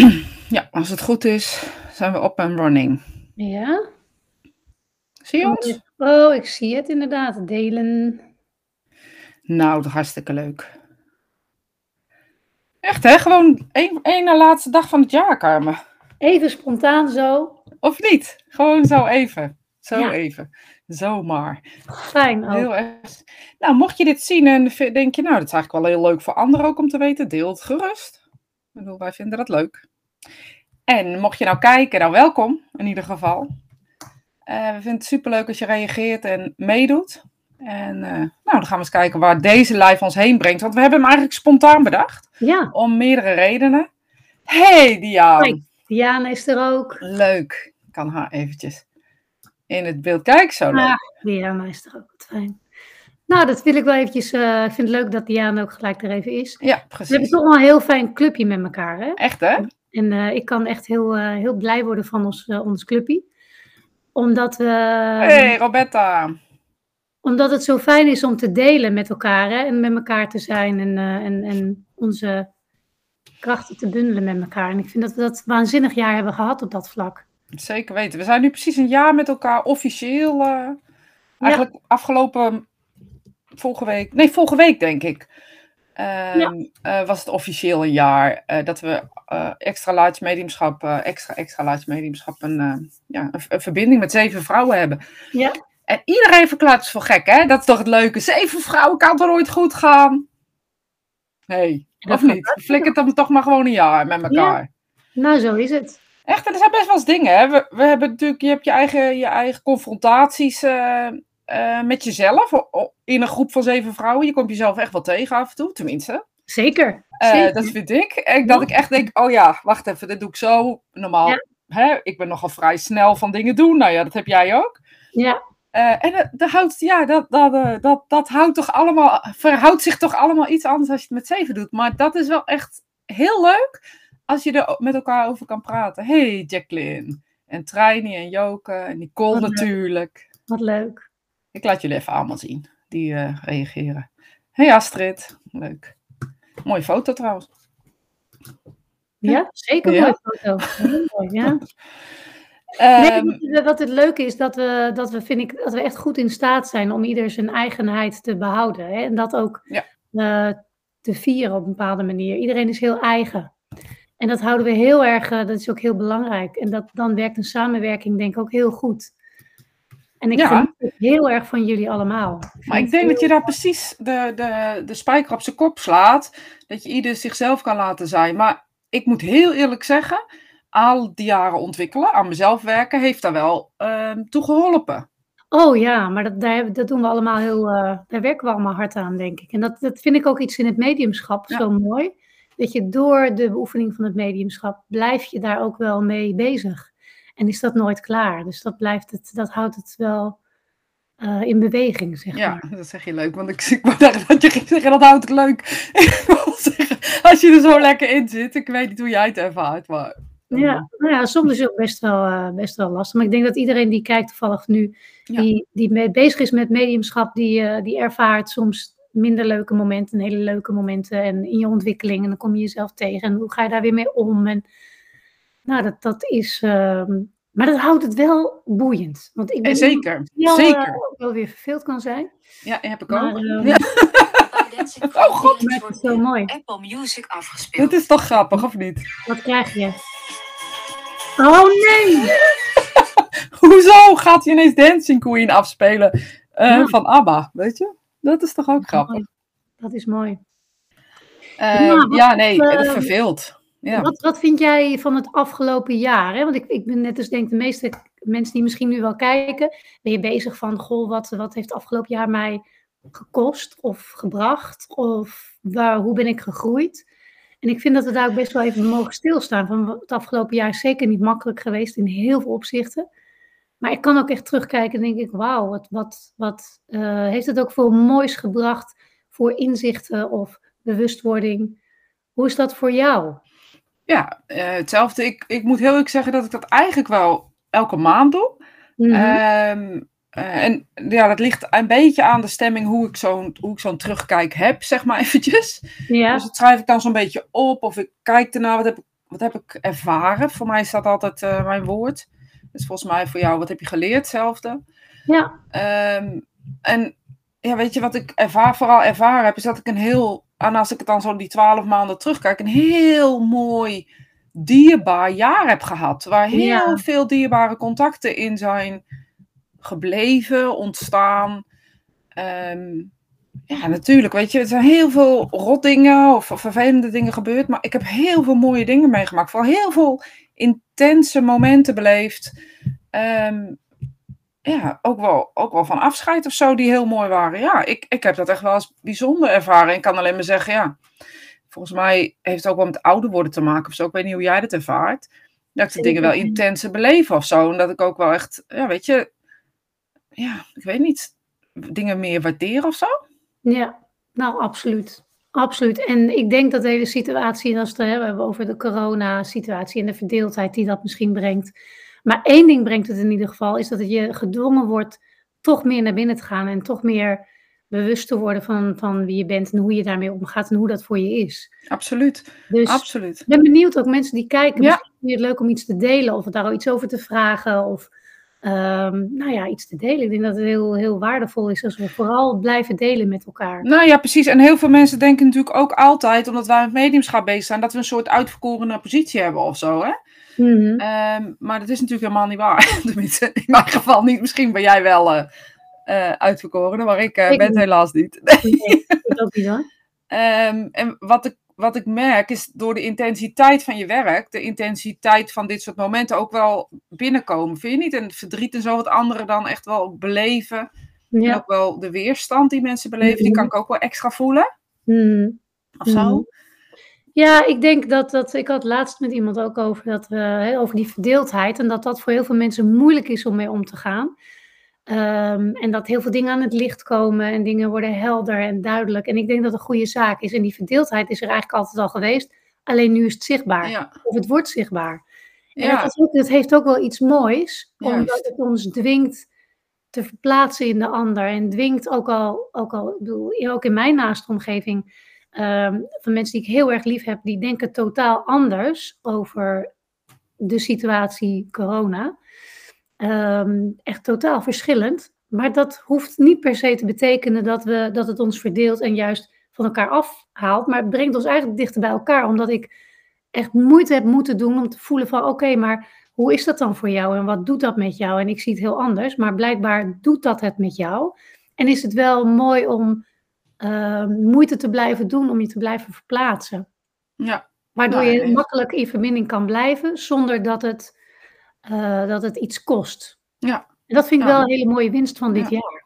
Ja, als het goed is, zijn we op en running. Ja. Zie je ons? Oh, ik zie het inderdaad. Delen. Nou, hartstikke leuk. Echt hè? Gewoon één, één na laatste dag van het jaar, Carmen. Even spontaan zo. Of niet? Gewoon zo even. Zo Ja. even. Zomaar. Fijn ook. Heel erg. Nou, mocht je dit zien en denk je, nou, dat is eigenlijk wel heel leuk voor anderen ook om te weten, deel het gerust. Ik bedoel, wij vinden dat leuk. En mocht je nou kijken, nou welkom in ieder geval. Eh, we vinden het superleuk als je reageert en meedoet. En eh, nou, dan gaan we eens kijken waar deze live ons heen brengt. Want we hebben hem eigenlijk spontaan bedacht. Ja, Om meerdere redenen. Hey Diane! Hoi. Diana is er ook. Leuk. Ik kan haar eventjes in het beeld kijken. Zo leuk. Ah, Diana is er ook. Wat fijn. Nou, dat wil ik wel eventjes. eh, Ik vind het leuk dat Diana ook gelijk er even is. Ja, We hebben precies. toch wel een heel fijn clubje met elkaar, hè? Echt hè? En eh, ik kan echt heel, eh, heel blij worden van ons, ons clubje. Omdat, we, Hey Roberta. omdat het zo fijn is om te delen met elkaar hè? en met elkaar te zijn en, en, en onze krachten te bundelen met elkaar. En ik vind dat we dat waanzinnig jaar hebben gehad op dat vlak. Zeker weten. We zijn nu precies een jaar met elkaar officieel. eigenlijk afgelopen vorige week. Nee, vorige week denk ik. ehm, eh, was het officieel een jaar eh, dat we eh, extra large mediumschap, extra extra large mediumschap, een, ja, een, een verbinding met zeven vrouwen hebben. Ja, En iedereen verklaart het voor gek, hè? Dat is toch het leuke? Zeven vrouwen kan toch nooit goed gaan? Nee, of niet? Flikker dan toch maar gewoon een jaar met elkaar. nou zo is het. Echt, en er zijn best wel eens dingen. Hè? We, we hebben natuurlijk, je hebt je eigen, je eigen confrontaties eh, met jezelf. In een groep van zeven vrouwen. Je komt jezelf echt wel tegen af en toe, tenminste. Zeker. Eh, Zeker. dat vind ik. En dat ik echt denk, oh ja, wacht even, dit doe ik zo. Normaal, Ja. hè? ik ben nogal vrij snel van dingen doen. Nou ja, dat heb jij ook. Ja, Eh, en dat, dat houdt, ja, dat, dat, dat, dat houdt toch allemaal, verhoudt zich toch allemaal iets anders als je het met zeven doet. Maar dat is wel echt heel leuk als je er met elkaar over kan praten. Hey Jacqueline en Trini en Joke en Nicole Wat leuk. natuurlijk. wat leuk. Ik laat jullie even allemaal zien die eh, reageren. Hey Astrid, leuk. Mooie foto trouwens. Ja, zeker Ja. mooie foto. Heel mooi, ja. Ehm, Nee, wat- het leuke is dat we, dat we, vind ik, dat we echt goed in staat zijn om ieder zijn eigenheid te behouden. Hè? En dat ook Ja. eh, te vieren op een bepaalde manier. Iedereen is heel eigen. En dat houden we heel erg, eh, dat is ook heel belangrijk. En dat, dan werkt een samenwerking denk ik ook heel goed. En ik Ja. geniet het heel erg van jullie allemaal. Maar ik vind denk dat je daar precies de, de, de spijker op zijn kop slaat. Dat je ieder zichzelf kan laten zijn. Maar ik moet heel eerlijk zeggen, al die jaren ontwikkelen, aan mezelf werken, heeft daar wel ehm toe geholpen. Oh ja, maar dat, daar, hebben- dat doen we allemaal heel, eh, daar werken we allemaal hard aan, denk ik. En dat, dat vind ik ook iets in het mediumschap Ja. zo mooi. Dat je door de beoefening van het mediumschap blijf je daar ook wel mee bezig. En is dat nooit klaar. Dus dat, blijft het, dat houdt het wel eh, in beweging, zeg Ja, maar. dat zeg je leuk. Want ik, ik wou zeggen dat je ging zeggen, dat houdt het leuk. Ik wil zeggen, als je er zo lekker in zit. Ik weet niet hoe jij het ervaart, maar... Ja, nou ja, soms is het ook best wel, eh, best wel lastig. Maar ik denk dat iedereen die kijkt toevallig nu, Ja. die, die mee bezig is met mediumschap, die, eh, die ervaart soms minder leuke momenten, hele leuke momenten en in je ontwikkeling. En dan kom je jezelf tegen en hoe ga je daar weer mee om? En nou, dat, dat is, ehm, maar dat houdt het wel boeiend. Want ik Eh, ben zeker, zeker. eh, ook wel weer verveeld kan zijn. Ja, heb ik ook. Ehm, Ja. Oh god. het is zo mooi. Apple Music afgespeeld. Dat is toch grappig, of niet? Wat krijg je? Oh nee! Hoezo gaat hij ineens Dancing Queen afspelen eh, Ja. van ABBA, weet je? Dat is toch ook grappig? Dat is mooi. Eh, Ja, nee, wat, dat eh, verveelt. Ja. Wat, wat vind jij van het afgelopen jaar? Hè? Want ik, ik ben net als denk de meeste mensen die misschien nu wel kijken, ben je bezig van, goh, wat, wat heeft het afgelopen jaar mij gekost of gebracht? Of waar, hoe ben ik gegroeid? En ik vind dat we daar ook best wel even mogen stilstaan. Van het afgelopen jaar is zeker niet makkelijk geweest in heel veel opzichten. Maar ik kan ook echt terugkijken en denk ik, wauw, wat, wat, wat eh, heeft het ook voor moois gebracht voor inzichten of bewustwording? Hoe is dat voor jou? Ja, eh, hetzelfde. Ik, ik moet heel eerlijk zeggen dat ik dat eigenlijk wel elke maand doe. Mhm. Ehm, eh, en ja, dat ligt een beetje aan de stemming hoe ik zo'n hoe ik zo'n terugkijk heb, zeg maar eventjes. ja. Dus dat schrijf ik dan zo'n beetje op of ik kijk ernaar, wat heb, ik- wat heb ik ervaren? Voor mij is dat altijd eh, mijn woord. Dus volgens mij voor jou, wat heb je geleerd? Hetzelfde. Ja. Ehm, en ja, weet je wat ik ervaar, vooral ervaren heb, is dat ik een heel, en als ik het dan zo die twaalf maanden terugkijk, een heel mooi, dierbaar jaar heb gehad. Waar heel Ja. veel dierbare contacten in zijn gebleven, ontstaan. Ehm, ja, natuurlijk, weet je, er zijn heel veel rotdingen of, of vervelende dingen gebeurd, maar ik heb heel veel mooie dingen meegemaakt. Vooral heel veel intense momenten beleefd. Ehm, ja, ook wel, ook wel van afscheid of zo, die heel mooi waren. Ja, ik, ik heb dat echt wel als bijzonder ervaren. Ik kan alleen maar zeggen, ja, volgens mij heeft het ook wel met ouder worden te maken of zo. Ik weet niet hoe jij dat ervaart. Dat ik de dingen wel intenser beleven of zo. En dat ik ook wel echt, ja, weet je, ja, ik weet niet, dingen meer waarderen of zo. Ja, nou absoluut. Absoluut. En ik denk dat de hele situatie, als we het hebben over de corona-situatie en de verdeeldheid die dat misschien brengt. Maar één ding brengt het in ieder geval, is dat je gedwongen wordt toch meer naar binnen te gaan en toch meer bewust te worden van, van wie je bent en hoe je daarmee omgaat en hoe dat voor je is. Absoluut, Dus absoluut. ik ben benieuwd, ook mensen die kijken, Ja. misschien vind je het leuk om iets te delen of daar al iets over te vragen of ehm, nou ja, iets te delen. Ik denk dat het heel, heel waardevol is als we vooral blijven delen met elkaar. Nou ja, precies. En heel veel mensen denken natuurlijk ook altijd, omdat wij met mediumschap bezig zijn, dat we een soort uitverkorene positie hebben of zo. Hè? Mhm. Ehm, maar dat is natuurlijk helemaal niet waar. Tenminste, in mijn geval niet. Misschien ben jij wel eh eh, uitverkorene, maar ik eh, Ik ben het helaas niet. Nee, ook niet hoor. Ehm, en wat ik, wat ik merk is door de intensiteit van je werk, de intensiteit van dit soort momenten ook wel binnenkomen. Vind je niet? En verdriet en zo wat anderen dan echt wel beleven. En ook wel de weerstand die mensen beleven, die kan ik ook wel extra voelen. Mhm. Of zo. Ja, ik denk dat, dat ik had laatst met iemand ook over, dat, we, hè, over die verdeeldheid en dat dat voor heel veel mensen moeilijk is om mee om te gaan. Ehm, en dat heel veel dingen aan het licht komen en dingen worden helder en duidelijk. En ik denk dat het een goede zaak is. En die verdeeldheid is er eigenlijk altijd al geweest. Alleen nu is het zichtbaar. Ja, Of het wordt zichtbaar. En ja, dat, ook, dat heeft ook wel iets moois, Juist. omdat het ons dwingt te verplaatsen in de ander. En dwingt ook al, ook al ik bedoel, ook in mijn naaste omgeving, ehm, van mensen die ik heel erg lief heb, die denken totaal anders over de situatie corona. Ehm, echt totaal verschillend. Maar dat hoeft niet per se te betekenen dat, we, dat het ons verdeelt en juist van elkaar afhaalt. Maar het brengt ons eigenlijk dichter bij elkaar, omdat ik echt moeite heb moeten doen om te voelen van oké, maar hoe is dat dan voor jou en wat doet dat met jou? En ik zie het heel anders, maar blijkbaar doet dat het met jou. En is het wel mooi om eh, moeite te blijven doen om je te blijven verplaatsen. ja, Waardoor Nou, je makkelijk in verbinding kan blijven zonder dat het, eh, dat het iets kost. ja. En dat vind ik Ja. wel een hele mooie winst van dit Ja. jaar.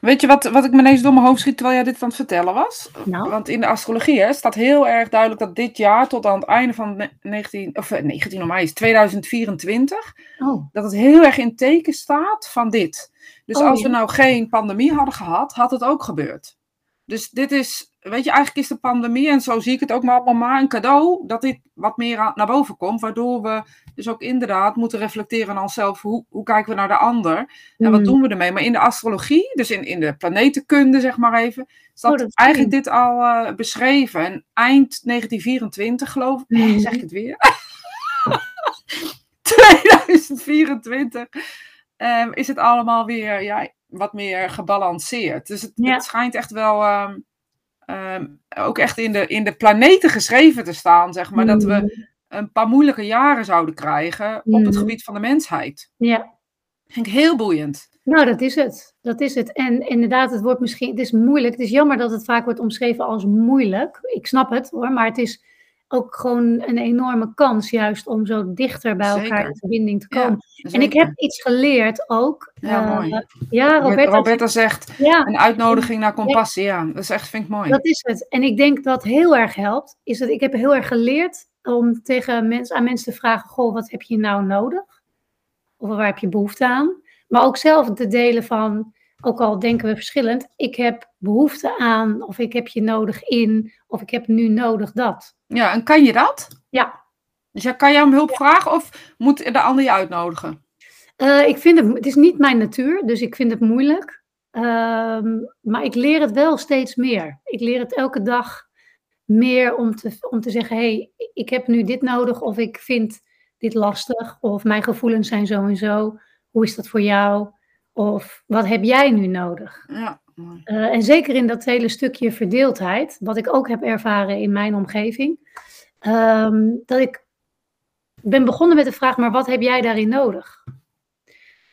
Weet je wat, wat ik me ineens door mijn hoofd schiet terwijl jij dit aan het vertellen was? Nou, Want in de astrologie hè, staat heel erg duidelijk dat dit jaar tot aan het einde van ne- 19, of eh, 19 om mij is 2024, oh, dat het heel erg in teken staat van dit. Dus Oh, als we nou geen pandemie hadden gehad, had het ook gebeurd. Dus dit is, weet je, eigenlijk is de pandemie, en zo zie ik het ook maar allemaal maar, een cadeau dat dit wat meer aan- naar boven komt. Waardoor we dus ook inderdaad moeten reflecteren aan onszelf. Hoe, hoe kijken we naar de ander? En wat mm, doen we ermee? Maar in de astrologie, dus in, in de planetenkunde, zeg maar even, staat Oh, dat is eigenlijk dit al eh, beschreven. En eind 1924, geloof ik, Mhm. zeg ik het weer? 2024 ehm, is het allemaal weer ja, wat meer gebalanceerd. Dus het, Ja. het schijnt echt wel ehm, ehm, ook echt in de, in de planeten geschreven te staan, zeg maar, dat we mm, een paar moeilijke jaren zouden krijgen op het Mhm. gebied van de mensheid. Ja, Vind ik heel boeiend. nou dat is het. Dat is het. En inderdaad, het wordt misschien, het is moeilijk. Het is jammer dat het vaak wordt omschreven als moeilijk. Ik snap het hoor, maar het is ook gewoon een enorme kans juist om zo dichter bij elkaar Zeker. in verbinding te Ja, komen. en ik heb iets geleerd ook. Ja, Eh, mooi. ja, Robert- Roberta, Roberta zegt ja, een uitnodiging naar compassie. Ja, dat is echt, vind ik mooi. dat is het. En ik denk dat heel erg helpt, is dat ik heb heel erg geleerd om tegen mensen, aan mensen te vragen, goh, wat heb je nou nodig? Of waar heb je behoefte aan? Maar ook zelf te delen van, ook al denken we verschillend, ik heb behoefte aan, of ik heb je nodig in, of ik heb nu nodig dat. Ja, en kan je dat? Ja, Dus ja, kan jij om hulp vragen of moet de ander je uitnodigen? Eh, ik vind het, het is niet mijn natuur, dus ik vind het moeilijk. Ehm, maar ik leer het wel steeds meer. Ik leer het elke dag meer om te, om te zeggen, hé, hey, ik heb nu dit nodig of ik vind dit lastig of mijn gevoelens zijn zo en zo. Hoe is dat voor jou? Of wat heb jij nu nodig? Ja. Eh, en zeker in dat hele stukje verdeeldheid, wat ik ook heb ervaren in mijn omgeving, ehm, dat ik ben begonnen met de vraag, maar wat heb jij daarin nodig?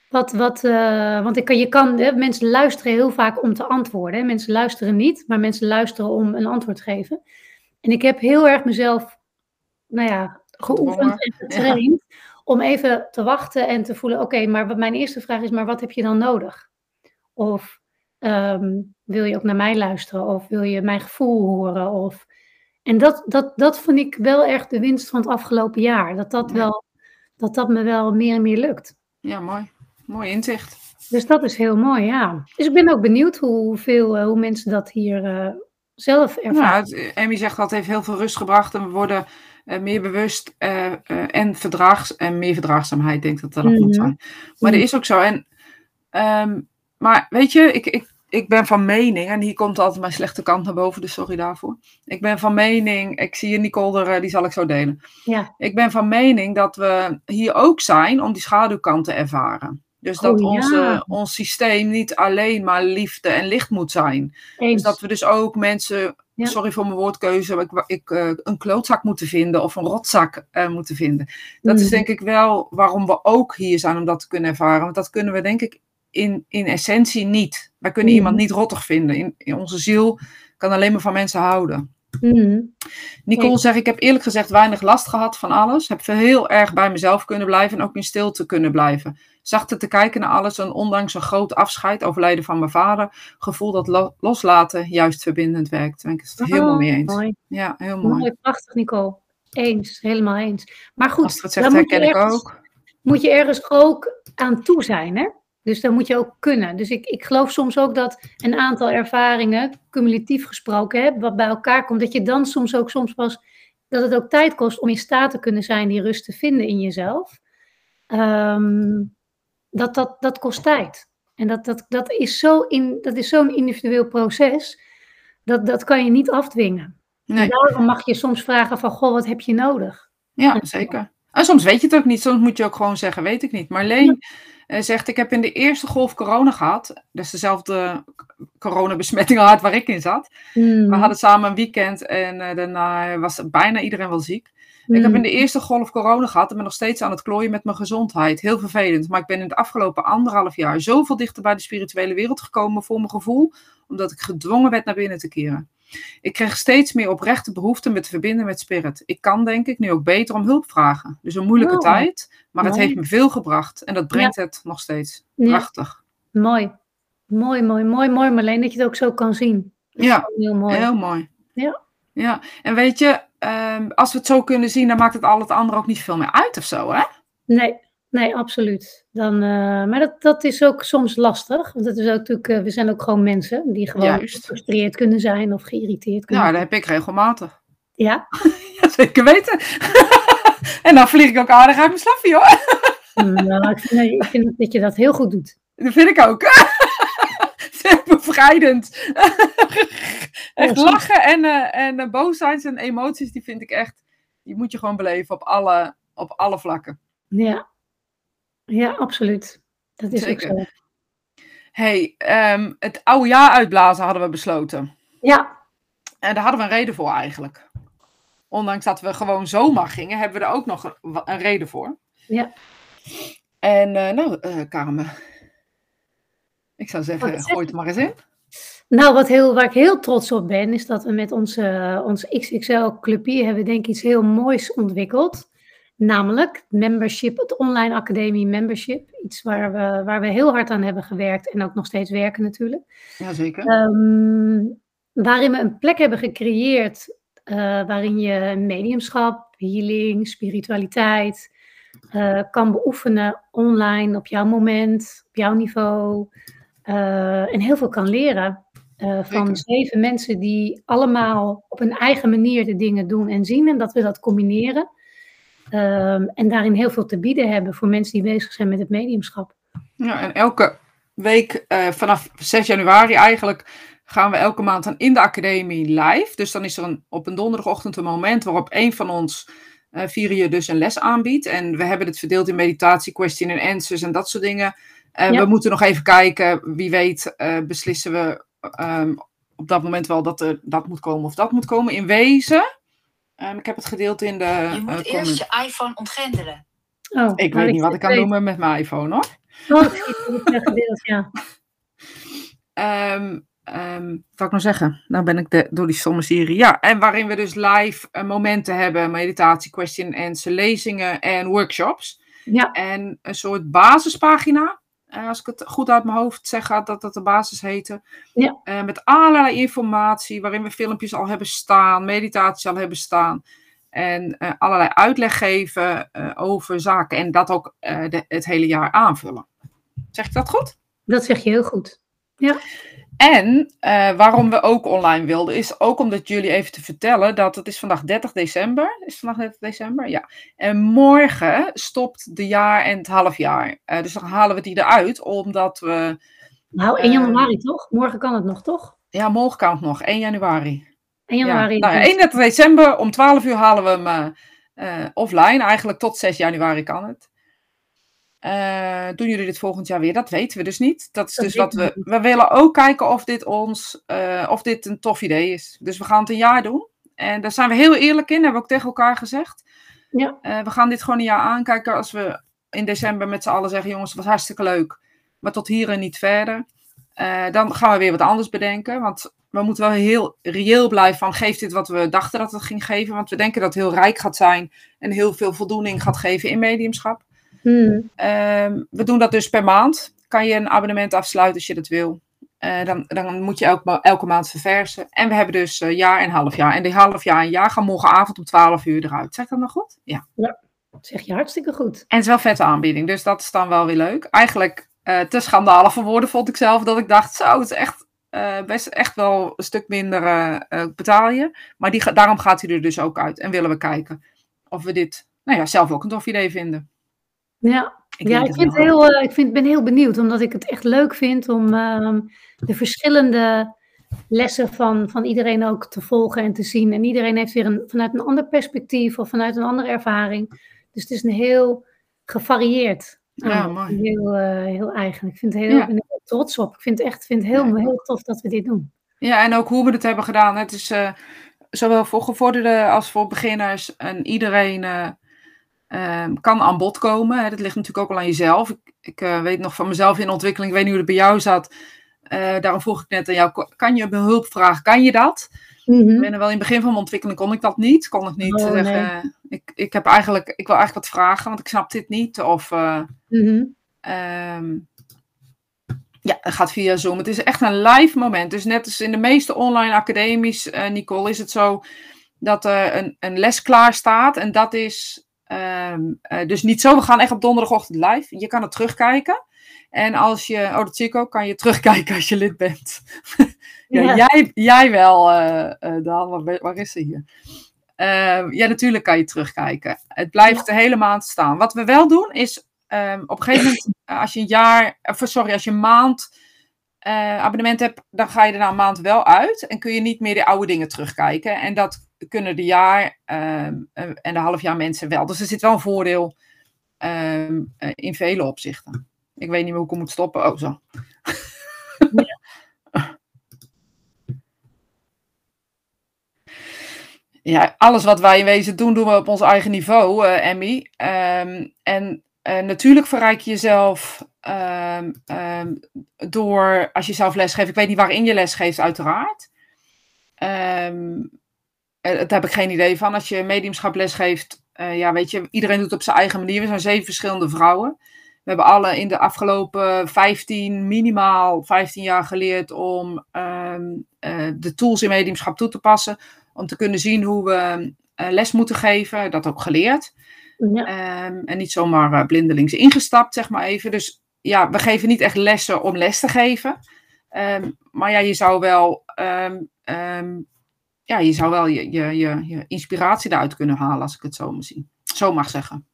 Wat, wat, eh, want ik kan, je kan, hè, mensen luisteren heel vaak om te antwoorden. Hè. Mensen luisteren niet, maar mensen luisteren om een antwoord te geven. En ik heb heel erg mezelf, nou ja, geoefend en getraind om even te wachten en te voelen, oké, maar mijn eerste vraag is, maar wat heb je dan nodig? Of ehm, wil je ook naar mij luisteren? Of wil je mijn gevoel horen? Of... En dat, dat, dat vond ik wel erg de winst van het afgelopen jaar. Dat dat, wel, dat dat me wel meer en meer lukt. Ja, mooi. Mooi inzicht. Dus dat is heel mooi, ja. Dus ik ben ook benieuwd hoeveel, eh, hoe mensen dat hier eh, zelf ervaren. Ja, het, Emmy zegt dat heeft heel veel rust gebracht en we worden meer bewust eh, eh, en, verdraags, en meer verdraagzaamheid, denk ik dat dat nog Mhm. moet zijn. Maar dat Mhm. is ook zo. En, ehm, maar weet je, ik, ik, ik ben van mening, en hier komt altijd mijn slechte kant naar boven, dus sorry daarvoor. Ik ben van mening, ik zie je Nicole er, eh, die zal ik zo delen. Ja. Ik ben van mening dat we hier ook zijn om die schaduwkant te ervaren. Dus dat ja. onze, ons systeem niet alleen maar liefde en licht moet zijn. Dus dat we dus ook mensen, Ja. sorry voor mijn woordkeuze, ik, ik, eh, een klootzak moeten vinden of een rotzak eh, moeten vinden. Dat is Mhm. denk ik wel waarom we ook hier zijn om dat te kunnen ervaren. Want dat kunnen we denk ik in, in essentie niet. Wij kunnen iemand niet rottig vinden. In, in onze ziel kan alleen maar van mensen houden. Mhm. Nicole zegt, ik heb eerlijk gezegd weinig last gehad van alles. Heb heel erg bij mezelf kunnen blijven en ook in stilte kunnen blijven. Zachter te kijken naar alles en ondanks een groot afscheid, overlijden van mijn vader, gevoel dat lo- loslaten juist verbindend werkt. Daar ben ik het helemaal Oh, mee eens. Mooi. Ja, heel mooi. mooi, prachtig Nicole. Eens, helemaal eens. Maar goed, Als het zegt, dan moet je, herken ik ergens, ook. moet je ergens ook aan toe zijn, hè? Dus dan moet je ook kunnen. Dus ik, ik geloof soms ook dat een aantal ervaringen, cumulatief gesproken, hè, wat bij elkaar komt, dat je dan soms ook soms pas, dat het ook tijd kost om in staat te kunnen zijn die rust te vinden in jezelf. Ehm, dat, dat, dat kost tijd. En dat, dat, dat is zo in, dat is zo'n individueel proces, dat, dat kan je niet afdwingen. Nee. En daarom mag je soms vragen van, goh, wat heb je nodig? Ja, zeker. En soms weet je het ook niet. Soms moet je ook gewoon zeggen, weet ik niet. Marleen eh, zegt, ik heb in de eerste golf corona gehad. Dus dezelfde coronabesmetting had waar ik in zat. Hmm. We hadden samen een weekend en eh, daarna was bijna iedereen wel ziek. Ik heb in de eerste golf corona gehad en ben nog steeds aan het klooien met mijn gezondheid. Heel vervelend. Maar ik ben in het afgelopen anderhalf jaar zoveel dichter bij de spirituele wereld gekomen voor mijn gevoel. Omdat ik gedwongen werd naar binnen te keren. Ik kreeg steeds meer oprechte behoefte me te verbinden met spirit. Ik kan denk ik nu ook beter om hulp vragen. Dus een moeilijke Oh, tijd, maar het heeft me veel gebracht. En dat brengt het nog steeds. Ja. Prachtig. Mooi. Mooi, mooi, mooi, mooi Marleen, dat je het ook zo kan zien. Dat Ja, heel mooi. Heel mooi. Ja. Ja, en weet je, ehm, als we het zo kunnen zien, dan maakt het al het andere ook niet veel meer uit of zo, hè? Nee, nee, absoluut. Dan, eh, maar dat, dat is ook soms lastig. Want het is ook natuurlijk, eh, we zijn ook gewoon mensen die gewoon Juist. gefrustreerd kunnen zijn of geïrriteerd kunnen Ja, dat heb ik regelmatig. Ja, Ja, zeker weten. en dan vlieg ik ook aardig uit mijn slaffie, hoor. nou, ik, vind, ik vind dat je dat heel goed doet. Dat vind ik ook. Bevrijdend. Echt lachen en, eh, en eh, boosheid en emoties, die vind ik echt, die moet je gewoon beleven op alle, op alle vlakken. Ja, ja absoluut. Dat is Zeker. ook zo. hey, ehm, het oude jaar uitblazen hadden we besloten. Ja, En daar hadden we een reden voor eigenlijk. Ondanks dat we gewoon zomaar gingen, hebben we er ook nog een, een reden voor. Ja. En eh, nou, Carmen. Ik zou zeggen, gooi het maar eens in. Nou, wat heel, waar ik heel trots op ben, is dat we met onze, onze XXL Clubje hebben denk ik iets heel moois ontwikkeld. Namelijk membership, het online academie membership. Iets waar we, waar we heel hard aan hebben gewerkt en ook nog steeds werken natuurlijk. Jazeker. Ehm, waarin we een plek hebben gecreëerd eh, waarin je mediumschap, healing, spiritualiteit eh, kan beoefenen online op jouw moment, op jouw niveau. eh, en heel veel kan leren eh, van zeven mensen die allemaal op hun eigen manier de dingen doen en zien. En dat we dat combineren. Ehm, en daarin heel veel te bieden hebben voor mensen die bezig zijn met het mediumschap. Ja, en elke week eh, vanaf 6 januari eigenlijk gaan we elke maand dan in de academie live. Dus dan is er een, op een donderdagochtend een moment waarop een van ons uh, vier je dus een les aanbiedt. En we hebben het verdeeld in meditatie, question en answers en dat soort dingen. Uh, ja. We moeten nog even kijken, wie weet uh, beslissen we um, op dat moment wel dat er dat moet komen of dat moet komen. In wezen, um, ik heb het gedeeld in de... Je moet eerst je iPhone ontgrendelen. Oh, ik weet niet wat ik kan doen met mijn iPhone hoor. Oh, ik heb het gedeeld, ja. Um, Um, wat ik nou zeggen? Nou ben ik de, door die sommenserie. Ja, en waarin we dus live uh, momenten hebben. Meditatie, question and answer, lezingen en workshops. Ja. En een soort basispagina. Als ik het goed uit mijn hoofd zeg, gaat dat dat de basis heette. Ja. Uh, met allerlei informatie, waarin we filmpjes al hebben staan, meditatie al hebben staan. En allerlei uitleg geven over zaken. En dat ook de, het hele jaar aanvullen. Zeg ik dat goed? Dat zeg je heel goed. Ja. En uh, waarom we ook online wilden, is ook om dat jullie even te vertellen dat het is vandaag 30 december. Is het vandaag 30 december? Ja. En morgen stopt de jaar en het halfjaar. Uh, dus dan halen we die eruit, omdat we... Nou, 1 januari uh, toch? Morgen kan het nog, toch? Ja, morgen kan het nog. 1 januari. 1 januari. Ja. Nou, 31 december om 12 uur halen we hem offline. Eigenlijk tot 6 januari kan het. Uh, doen jullie dit volgend jaar weer? Dat weten we dus niet. Dat is dat dus wat we. We willen ook kijken of dit ons. Uh, of dit een tof idee is. Dus we gaan het een jaar doen. En daar zijn we heel eerlijk in, hebben we ook tegen elkaar gezegd. Ja. Uh, we gaan dit gewoon een jaar aankijken. Als we in december met z'n allen zeggen: jongens, het was hartstikke leuk. Maar tot hier en niet verder. dan gaan we weer wat anders bedenken. Want we moeten wel heel reëel blijven van geeft dit wat we dachten dat het ging geven. Want we denken dat het heel rijk gaat zijn. En heel veel voldoening gaat geven in mediumschap. Hmm. Um, we doen dat dus per maand. Kan je een abonnement afsluiten als je dat wil. Uh, dan, dan moet je elke, elke maand verversen. En we hebben dus uh, jaar en half jaar. En die half jaar en jaar gaan morgenavond om 12 uur eruit. Zeg ik dat nog goed? Ja. Ja, dat zeg je hartstikke goed. En het is wel een vette aanbieding. Dus dat is dan wel weer leuk. Eigenlijk uh, te schandalig voor woorden vond ik zelf. Dat ik dacht, zo, het is echt, best echt wel een stuk minder betaal je. Maar die, daarom gaat hij er dus ook uit. En willen we kijken of we dit nou ja, zelf ook een tof idee vinden. Ja, ik, ja, ik, vind heel, uh, ik vind, ben heel benieuwd, omdat ik het echt leuk vind om uh, de verschillende lessen van, van iedereen ook te volgen en te zien. En iedereen heeft weer een, vanuit een ander perspectief of vanuit een andere ervaring. Dus het is een heel gevarieerd. Ja, uh, mooi. Heel, heel eigen. Ik vind het heel, ja. ben heel trots op. Ik vind het echt vind het heel, ja. heel tof dat we dit doen. Ja, en ook hoe we het hebben gedaan. Het is zowel voor gevorderden als voor beginners en iedereen Um, kan aan bod komen. Hè. Dat ligt natuurlijk ook al aan jezelf. Ik, ik uh, weet nog van mezelf in ontwikkeling, ik weet niet hoe het bij jou zat. Uh, daarom vroeg ik net aan jou, kan je hulp vragen? Kan je dat? Mm -hmm. Ik ben er wel in het begin van mijn ontwikkeling kon ik dat niet. Kon ik niet oh, zeggen, nee. ik, ik, heb eigenlijk, ik wil eigenlijk wat vragen, want ik snap dit niet. Of uh, mm -hmm. um, ja, het gaat via Zoom. Het is echt een live moment. Dus net als in de meeste online academies, Nicole, is het zo dat er een, een les klaar staat. En dat is Um, uh, dus niet zo, we gaan echt op donderdagochtend live. Je kan het terugkijken. En als je, oh dat zie ik ook, kan je terugkijken als je lid bent. ja, ja, Jij, jij wel, uh, uh, Daan, waar, waar, is ze hier? Uh, ja, natuurlijk kan je terugkijken. Het blijft de hele maand staan. Wat we wel doen is, um, op een gegeven moment, als je een jaar, of sorry, als je een maand abonnement hebt, dan ga je er na een maand wel uit. En kun je niet meer de oude dingen terugkijken. En dat kunnen de jaar um, en de halfjaar mensen wel. Dus er zit wel een voordeel um, in vele opzichten. Ik weet niet meer hoe ik moet stoppen. Oh, zo. Ja. alles wat wij in wezen doen, doen we op ons eigen niveau, uh, Emmy. Um, en natuurlijk verrijk je jezelf door, als je zelf lesgeeft. Ik weet niet waarin je lesgeeft, uiteraard. Daar heb ik geen idee van. Als je mediumschap lesgeeft, uh, ja, weet je, iedereen doet het op zijn eigen manier. We zijn zeven verschillende vrouwen. We hebben alle in de afgelopen 15, minimaal 15 jaar geleerd om um, uh, de tools in mediumschap toe te passen. Om te kunnen zien hoe we uh, les moeten geven. Dat ook geleerd. Ja. Um, en niet zomaar blindelings ingestapt, zeg maar even. Dus ja, we geven niet echt lessen om les te geven. Um, maar ja, je zou wel ja, je zou wel je, je, je, je inspiratie eruit kunnen halen, als ik het zo, zie. zo mag zeggen.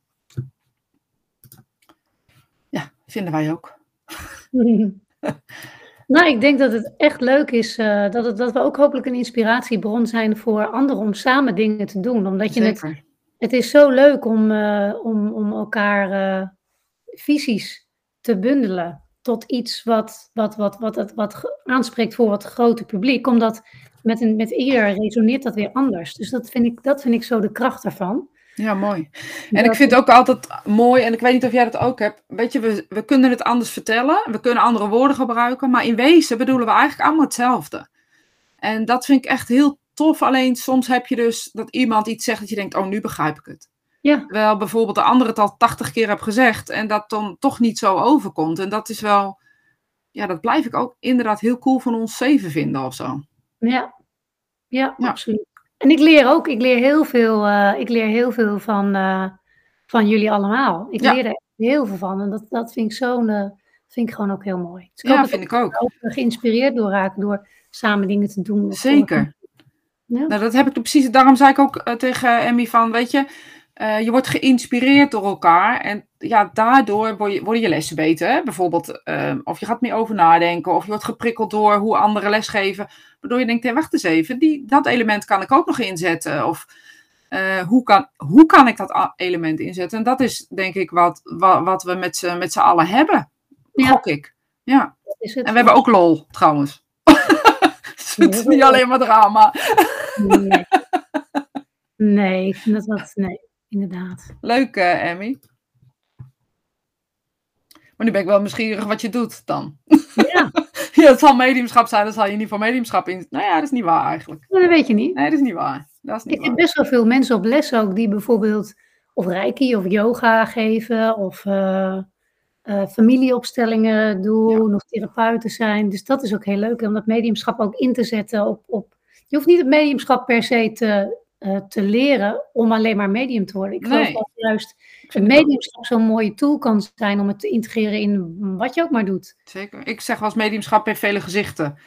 Ja, vinden wij ook. Nou, ik denk dat het echt leuk is uh, dat, het, dat we ook hopelijk een inspiratiebron zijn voor anderen om samen dingen te doen. Omdat je Zeker. het, het is zo leuk om, uh, om, om elkaar uh, visies te bundelen tot iets wat, wat, wat, wat, wat, wat aanspreekt voor het grote publiek. Omdat met, een, met ieder resoneert dat weer anders. Dus dat vind ik, dat vind ik zo de kracht ervan. Ja, mooi. En ik vind het ook altijd mooi, en ik weet niet of jij dat ook hebt. Weet je, we, we kunnen het anders vertellen, we kunnen andere woorden gebruiken, maar in wezen bedoelen we eigenlijk allemaal hetzelfde. En dat vind ik echt heel tof. Alleen soms heb je dus dat iemand iets zegt dat je denkt, oh, nu begrijp ik het. Ja. Terwijl bijvoorbeeld de andere het al tachtig keer heb gezegd en dat dan toch niet zo overkomt. En dat is wel, ja, dat blijf ik ook inderdaad heel cool van ons zeven vinden of zo. Ja, ja, ja. absoluut. En ik leer ook, ik leer heel veel, uh, ik leer heel veel van, uh, van jullie allemaal. Ik leer er heel veel van en dat, dat vind ik zo'n, uh, vind ik gewoon ook heel mooi. Dus ik ja, vind ik ook. ook geïnspireerd door raken door samen dingen te doen. Zeker. Ja. Nou, dat heb ik precies, daarom zei ik ook tegen Emmy van, weet je, uh, je wordt geïnspireerd door elkaar en ja, daardoor worden je lessen beter. Bijvoorbeeld, uh, of je gaat meer over nadenken, of je wordt geprikkeld door hoe anderen lesgeven. Waardoor je denkt, hé, wacht eens even, die, dat element kan ik ook nog inzetten. Of uh, hoe, kan, hoe kan ik dat element inzetten? En dat is denk ik wat, wat, wat we met z'n, met z'n allen hebben, ja. gok ik. Ja. En we hebben ook lol, trouwens. het is niet alleen maar drama. nee. Nee, dat was, nee inderdaad. Leuk, uh, Emmy. Maar nu ben ik wel nieuwsgierig wat je doet dan. Ja. ja, het zal mediumschap zijn, dan zal je niet voor mediumschap in. Nou ja, dat is niet waar eigenlijk. dat weet je niet. Nee, dat is niet waar. Dat is niet ik heb best wel veel mensen op les ook die bijvoorbeeld of reiki of yoga geven of uh, uh, familieopstellingen doen of therapeuten zijn. Dus dat is ook heel leuk om dat mediumschap ook in te zetten op, op je hoeft niet het mediumschap per se te, uh, te leren om alleen maar medium te worden. Ik geloof dat juist een mediumschap zo'n mooie tool kan zijn om het te integreren in wat je ook maar doet. Zeker. Ik zeg als mediumschap heeft vele gezichten.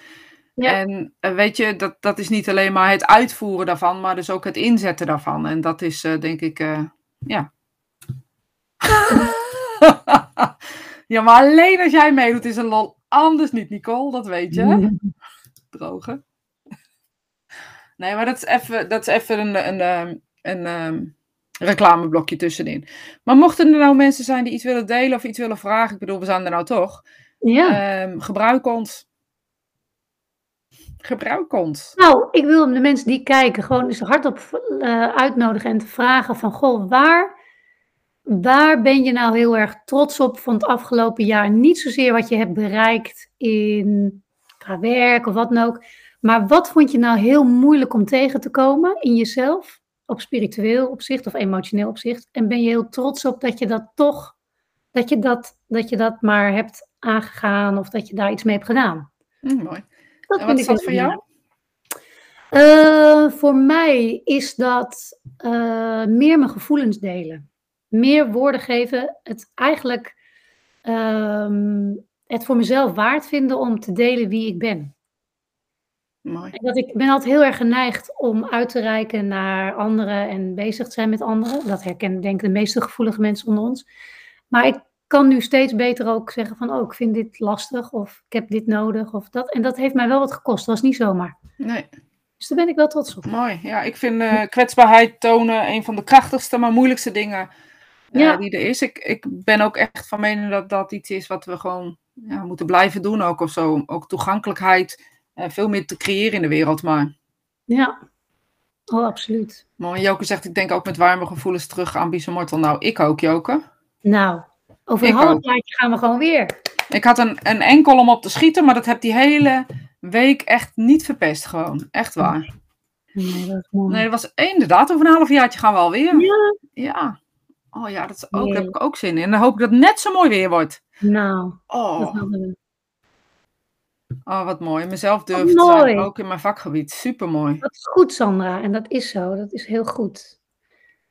Ja. En uh, weet je, dat, dat is niet alleen maar het uitvoeren daarvan, maar dus ook het inzetten daarvan. En dat is uh, denk ik, ja. ja, maar alleen als jij meedoet is een lol. Anders niet, Nicole, dat weet je. Droge. Nee, maar dat is even, dat is even een, een, ehm, een, een, ehm, reclameblokje tussenin. Maar mochten er nou mensen zijn die iets willen delen of iets willen vragen, ik bedoel, we zijn er nou toch. Ja. Um, gebruik ons. Gebruik ons. Nou, ik wil de mensen die kijken gewoon eens hardop uh, uitnodigen en te vragen van, goh, waar, waar ben je nou heel erg trots op van het afgelopen jaar? Niet zozeer wat je hebt bereikt in qua werk of wat dan ook, maar wat vond je nou heel moeilijk om tegen te komen in jezelf? Op spiritueel opzicht of emotioneel opzicht. En ben je heel trots op dat je dat toch, dat je dat, dat je dat maar hebt aangegaan of dat je daar iets mee hebt gedaan. Mm, mooi. Dat en wat is dat voor jou? Uh, voor mij is dat uh, meer mijn gevoelens delen. Meer woorden geven. Het eigenlijk uh, het voor mezelf waard vinden om te delen wie ik ben. Mooi. Dat ik ben altijd heel erg geneigd om uit te reiken naar anderen en bezig te zijn met anderen. Dat herkennen denk ik de meeste gevoelige mensen onder ons. Maar ik kan nu steeds beter ook zeggen van, oh, ik vind dit lastig of ik heb dit nodig of dat. En dat heeft mij wel wat gekost, dat was niet zomaar. Nee. Dus daar ben ik wel trots op. Mooi, ja. Ik vind uh, kwetsbaarheid tonen een van de krachtigste, maar moeilijkste dingen uh, die er is. Ik, ik ben ook echt van mening dat dat iets is wat we gewoon ja, moeten blijven doen ook of zo. Ook toegankelijkheid veel meer te creëren in de wereld. Maar... Ja, oh, absoluut. Mooi. Joke zegt, ik denk ook met warme gevoelens terug aan Bisomortel. Nou, ik ook, Joke. Nou, over een half jaar gaan we gewoon weer. Ik had een, een enkel om op te schieten, maar dat heb die hele week echt niet verpest gewoon. Echt waar. Nee, dat is mooi. Nee, dat was inderdaad, over een half jaartje gaan we alweer. Ja. Ja. Oh ja, dat is ook, heb ik ook zin in. En dan hoop ik dat het net zo mooi weer wordt. Nou, oh. dat we. Oh, wat mooi. Mezelf durven te zijn, ook in mijn vakgebied. Super mooi. Dat is goed, Sandra. En dat is zo. Dat is heel goed.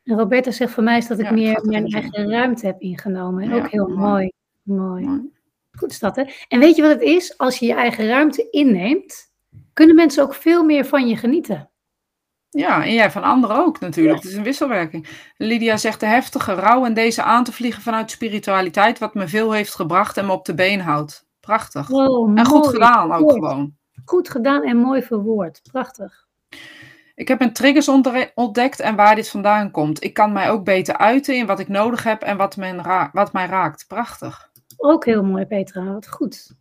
En Roberta zegt voor mij is dat ik meer mijn eigen ruimte heb ingenomen. ook heel mooi. mooi. Goed is dat, hè? En weet je wat het is? Als je je eigen ruimte inneemt, kunnen mensen ook veel meer van je genieten. Ja, en jij van anderen ook natuurlijk. Het is een wisselwerking. Lydia zegt de heftige rouw en deze aan te vliegen vanuit spiritualiteit, wat me veel heeft gebracht en me op de been houdt. Prachtig. En goed mooi gedaan ook gewoon. Goed gedaan en mooi verwoord. Prachtig. Ik heb mijn triggers ontde- ontdekt en waar dit vandaan komt. Ik kan mij ook beter uiten in wat ik nodig heb en wat, men ra- wat mij raakt. Prachtig. Ook heel mooi, Petra. Wat goed.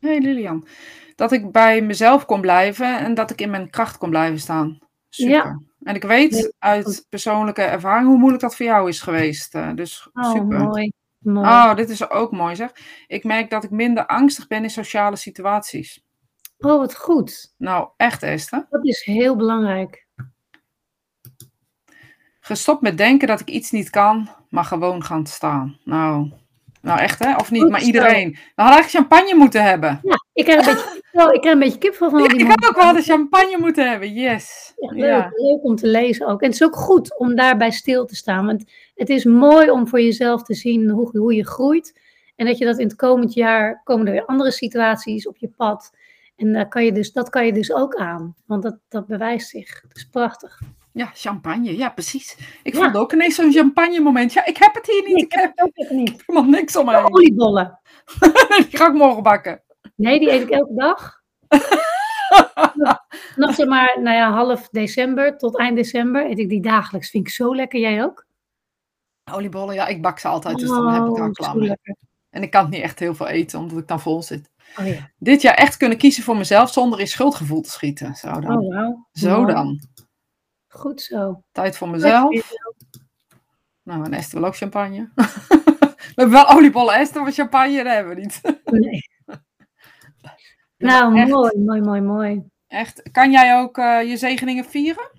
Hey Lilian. Dat ik bij mezelf kon blijven en dat ik in mijn kracht kon blijven staan. Super. Ja. En ik weet uit persoonlijke ervaring hoe moeilijk dat voor jou is geweest. eh, dus Oh, super. mooi. Mooi. Oh, dit is ook mooi zeg. Ik merk dat ik minder angstig ben in sociale situaties. Oh, wat goed. Nou, echt Esther. Dat is heel belangrijk. Gestopt met denken dat ik iets niet kan, maar gewoon gaan staan. Nou, nou echt hè? Of niet, Goed maar iedereen. We hadden eigenlijk champagne moeten hebben. Ja, ik krijg een beetje, ik krijg een beetje kip van. Ja, die ik had ook wel de champagne moeten hebben. Yes. Echt leuk, Ja. leuk om te lezen ook. En het is ook goed om daarbij stil te staan. Want het is mooi om voor jezelf te zien hoe, hoe je groeit. En dat je dat in het komend jaar komen er weer andere situaties op je pad. En daar kan je dus, dat kan je dus ook aan. Want dat, dat bewijst zich. Dat is prachtig. Ja, champagne. Ja, precies. Ik Ja. voelde ook ineens zo'n champagne moment. Ja, ik heb het hier niet. Nee, Ik heb ook even niet. helemaal niks om heen. Oliebollen. Die ga ik morgen bakken. Nee, die eet ik elke dag. Nog zeg maar, nou ja, half december tot eind december eet ik die dagelijks. Vind ik zo lekker. Jij ook? Oliebollen, ja, ik bak ze altijd, dus dan heb ik er Oh, klaar mee. En ik kan niet echt heel veel eten, omdat ik dan vol zit. Oh ja. Dit jaar echt kunnen kiezen voor mezelf zonder in schuldgevoel te schieten. Zo dan. Oh, wauw. Zo dan. Goed zo. Tijd voor mezelf. Nou, en Esther wil ook champagne. we hebben wel oliebollen, Esther, maar champagne hebben we niet. Nee. Nou, echt, mooi, mooi, mooi, mooi. echt. Kan jij ook eh, je zegeningen vieren?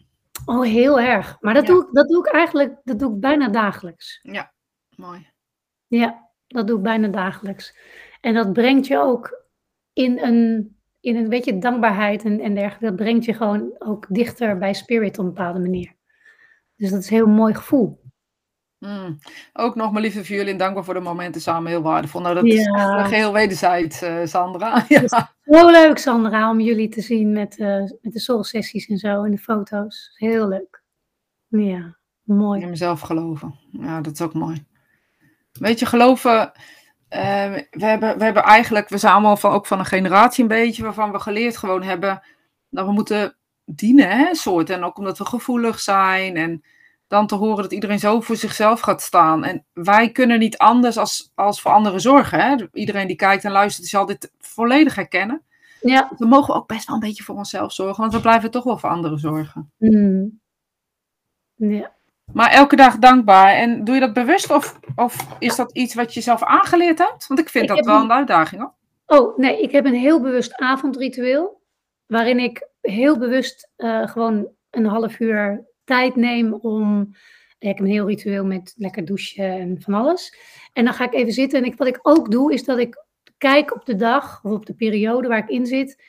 Oh, heel erg. Maar dat, Ja. doe ik, dat doe ik eigenlijk dat doe ik bijna dagelijks. Ja, mooi. Ja, dat doe ik bijna dagelijks. En dat brengt je ook in een, in een beetje dankbaarheid en, en dergelijke. Dat brengt je gewoon ook dichter bij spirit op een bepaalde manier. Dus dat is een heel mooi gevoel. Mm. Ook nog mijn lieve Violin, dankbaar voor de momenten samen, heel waardevol. Nou, dat is Ja. echt geheel wederzijds, eh, Sandra. Ja. Zo leuk, Sandra, om jullie te zien met, eh, met de soul-sessies en zo en de foto's. Heel leuk. Ja, mooi. In mezelf geloven. Ja, dat is ook mooi. Weet je, geloven. eh, we, hebben, we hebben eigenlijk, we zijn allemaal van, ook van een generatie een beetje, waarvan we geleerd gewoon hebben dat we moeten dienen, hè, soort. En ook omdat we gevoelig zijn en dan te horen dat iedereen zo voor zichzelf gaat staan. En wij kunnen niet anders als, als voor anderen zorgen. Hè? Iedereen die kijkt en luistert, zal dit volledig herkennen. Ja, We mogen ook best wel een beetje voor onszelf zorgen, want we blijven toch wel voor anderen zorgen. mm. ja. Maar elke dag dankbaar. En doe je dat bewust of, of is dat iets wat je zelf aangeleerd hebt? Want ik vind Ik dat wel een- een uitdaging hoor. Oh, nee, ik heb een heel bewust avondritueel. Waarin ik heel bewust eh, gewoon een half uur tijd neem om. Ik heb een heel ritueel met lekker douchen en van alles. En dan ga ik even zitten. En ik, wat ik ook doe, is dat ik kijk op de dag of op de periode waar ik in zit.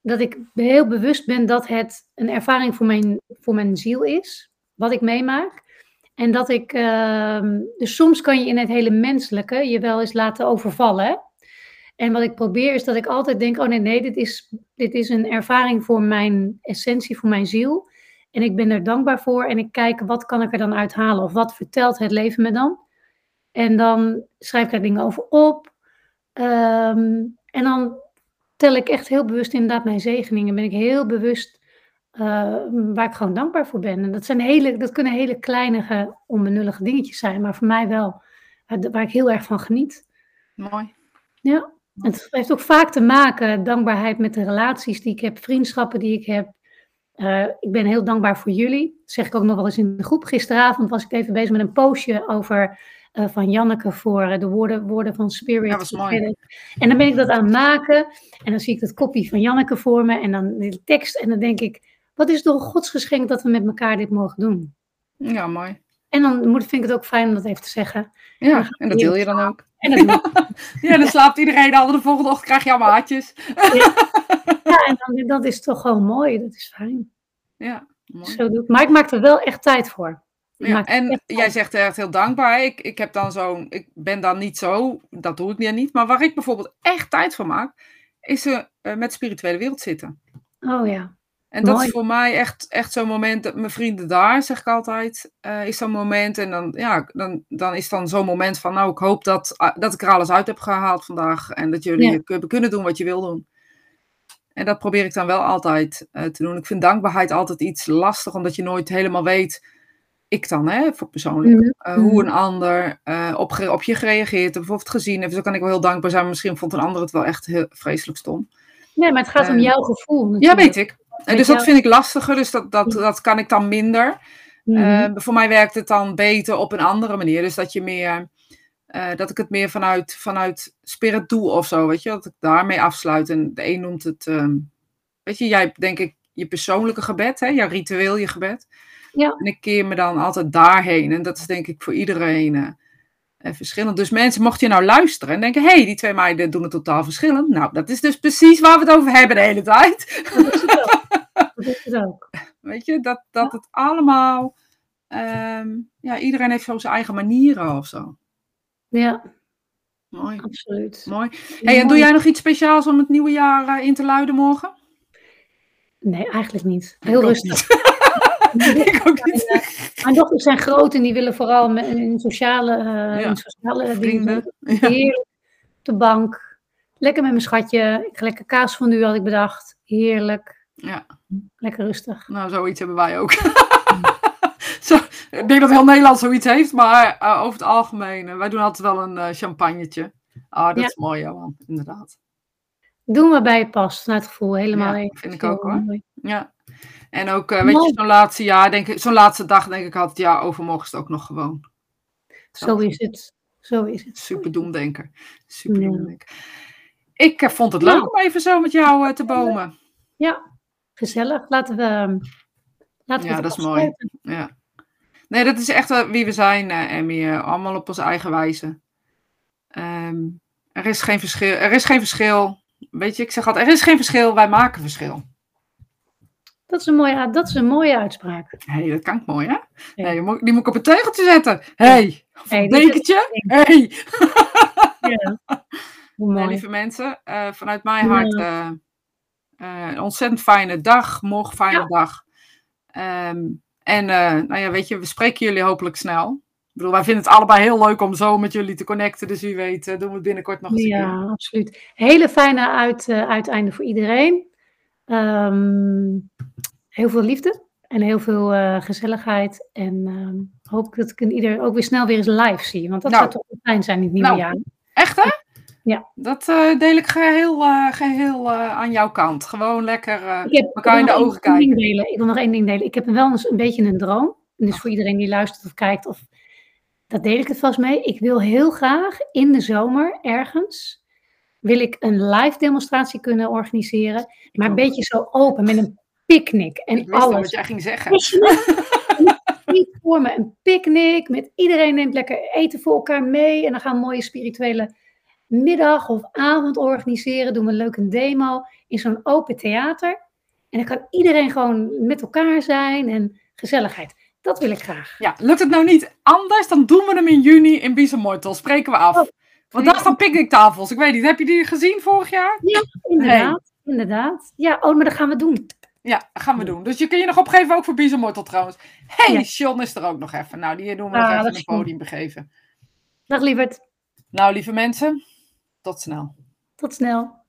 Dat ik heel bewust ben dat het een ervaring voor mijn, voor mijn ziel is. Wat ik meemaak. En dat ik. ehm, dus soms kan je in het hele menselijke je wel eens laten overvallen. En wat ik probeer is dat ik altijd denk: oh nee, nee, dit is, dit is een ervaring voor mijn essentie, voor mijn ziel. En ik ben er dankbaar voor. En ik kijk wat kan ik er dan uithalen? Of wat vertelt het leven me dan? En dan schrijf ik daar dingen over op. Ehm, en dan tel ik echt heel bewust inderdaad mijn zegeningen. Ben ik heel bewust eh, waar ik gewoon dankbaar voor ben. En dat, zijn hele, dat kunnen hele kleinige, onbenullige dingetjes zijn. Maar voor mij wel, waar, waar ik heel erg van geniet. Mooi. Ja, het heeft ook vaak te maken, dankbaarheid met de relaties die ik heb, vriendschappen die ik heb. Eh, ik ben heel dankbaar voor jullie. Dat zeg ik ook nog wel eens in de groep. Gisteravond was ik even bezig met een postje over eh, van Janneke voor eh, de woorden, woorden van Spirit. Ja, was mooi. En dan ben ik dat aan het maken. En dan zie ik dat kopie van Janneke voor me. En dan de tekst. En dan denk ik, wat is toch een godsgeschenk dat we met elkaar dit mogen doen. Ja, mooi. En dan moet, vind ik het ook fijn om dat even te zeggen. Ja, en dat deel je dan ook. En ik. Ja, dan slaapt iedereen al. De volgende ochtend krijg je allemaal hartjes. Ja, en dan, dat is toch gewoon mooi. Dat is fijn. Ja, mooi. Zo doe ik. Maar ik maak er wel echt tijd voor. Ja, en jij zegt echt heel dankbaar. Ik, ik heb dan zo'n, ik ben dan niet zo, dat doe ik meer niet. Maar waar ik bijvoorbeeld echt tijd voor maak, is eh, met de spirituele wereld zitten. Oh ja. En dat Mooi. is voor mij echt, echt zo'n moment, dat mijn vrienden daar, zeg ik altijd, eh, is zo'n moment. En dan, ja, dan, dan is dan zo'n moment van, nou, ik hoop dat, ah, dat ik er alles uit heb gehaald vandaag. En dat jullie Ja. kunnen, kunnen doen wat je wil doen. En dat probeer ik dan wel altijd eh, te doen. Ik vind dankbaarheid altijd iets lastig, omdat je nooit helemaal weet, ik dan, hè, voor persoonlijk, Mhm. eh, hoe een ander op, op je gereageerd heeft, of het gezien heeft. Dus dan kan ik wel heel dankbaar zijn, maar misschien vond een ander het wel echt heel vreselijk stom. Nee, maar het gaat om jouw gevoel. Ja, natuurlijk. weet ik. En dus dat vind ik lastiger, dus dat, dat, dat kan ik dan minder. Mhm. Eh, voor mij werkt het dan beter op een andere manier. Dus dat je meer, eh, dat ik het meer vanuit, vanuit spirit doe of zo, weet je. Dat ik daarmee afsluit. En de een noemt het, ehm, weet je, jij hebt denk ik je persoonlijke gebed, hè, jouw ritueel, je gebed. Ja. En ik keer me dan altijd daarheen. En dat is denk ik voor iedereen eh, eh, verschillend. Dus mensen, mocht je nou luisteren en denken, hé, hey, die twee meiden doen het totaal verschillend. Nou, dat is dus precies waar we het over hebben de hele tijd. Dat is het ook. Dat is ook. Weet je, dat, dat het allemaal, ehm, ja, iedereen heeft zo zijn eigen manieren of zo. Ja, Mooi, absoluut. mooi. Hey, en doe jij nog iets speciaals om het nieuwe jaar eh, in te luiden morgen? Nee, eigenlijk niet. Heel rustig. Ik ook niet. Mijn dochters zijn groot en die willen vooral in sociale, eh, Ja. in sociale dingen. Vrienden. Heerlijk. Op de bank. Lekker met mijn schatje. Ik ga lekker kaas van nu had ik bedacht. Heerlijk. ja, Lekker rustig. nou, zoiets hebben wij ook. Zo, ik denk dat heel Nederland zoiets heeft, maar eh, over het algemeen, eh, wij doen altijd wel een eh champagnetje. Ah, dat Ja. is mooi, Johan, inderdaad. Doen waarbij het past, vanuit het gevoel. Helemaal Ja, vind ik ook, hoor. mooi. Ja. En ook, weet je, zo'n laatste jaar, denk ik, zo'n laatste dag denk ik altijd, ja, overmorgen is het ook nog gewoon. Zo is het. Zo is het. Super doemdenker. Super Ja. doemdenker. Ik vond het Nou. leuk om even zo met jou te bomen. Ja, gezellig. Laten we, ehm, laten we Ja, dat is mooi. Ja. Nee, dat is echt wie we zijn, eh Emmy. eh, allemaal op onze eigen wijze. Ehm, er is geen verschil. Er is geen verschil. Weet je, ik zeg altijd, er is geen verschil, wij maken verschil. Dat is een mooie, dat is een mooie uitspraak. Hé, hey, dat kan ik mooi, hè? Hey, die moet die moet ik op een tegeltje zetten. Hé, hey, een dekentje. Hé. Hey. Ja. Nee, lieve mensen, eh, vanuit mijn hart een ontzettend fijne dag. Morgen fijne Ja. dag. Ehm, en eh, nou ja, weet je, we spreken jullie hopelijk snel. Ik bedoel, wij vinden het allebei heel leuk om zo met jullie te connecten. Dus wie weet eh, doen we het binnenkort nog eens een keer. Ja, absoluut. Hele fijne uit, eh, uiteinde voor iedereen. Ehm, heel veel liefde en heel veel eh, gezelligheid. En ehm, hoop dat ik in ieder ook weer snel weer eens live zie. Want dat Nou. zou toch fijn zijn in het nieuwe Nou. jaar. Echt hè? Ja. Dat eh, deel ik geheel, eh, geheel eh, aan jouw kant. Gewoon lekker Ik heb- elkaar in de ogen kijken. delen. Ik wil nog één ding delen. Ik heb wel eens een beetje een droom. En Dus voor iedereen die luistert of kijkt, of, dat deel ik het vast mee. Ik wil heel graag in de zomer ergens, wil ik een live demonstratie kunnen organiseren. Maar een beetje zo open, met een picknick en Ik wist al wat alles. jij ging zeggen. Zie voor me een picknick met iedereen neemt lekker eten voor elkaar mee. En dan gaan mooie spirituele middag of avond organiseren. Doen we leuk een demo in zo'n open theater. En dan kan iedereen gewoon met elkaar zijn en gezelligheid. Dat wil ik graag. Ja, lukt het nou niet anders, dan doen we hem in juni in Biesemortel. Spreken we af. Oh, Want daar staan picknicktafels. Ik weet niet, heb je die gezien vorig jaar? Inderdaad, inderdaad. Ja, oh, maar dat gaan we doen. Ja, dat gaan we doen. Dus je kun je nog opgeven ook voor Biesemortel trouwens. hey, Ja. Sean is er ook nog even. Nou, die doen we Ah, nog dat even een goed. podium begeven. Dag lieverd, Nou, lieve mensen, tot snel. tot snel.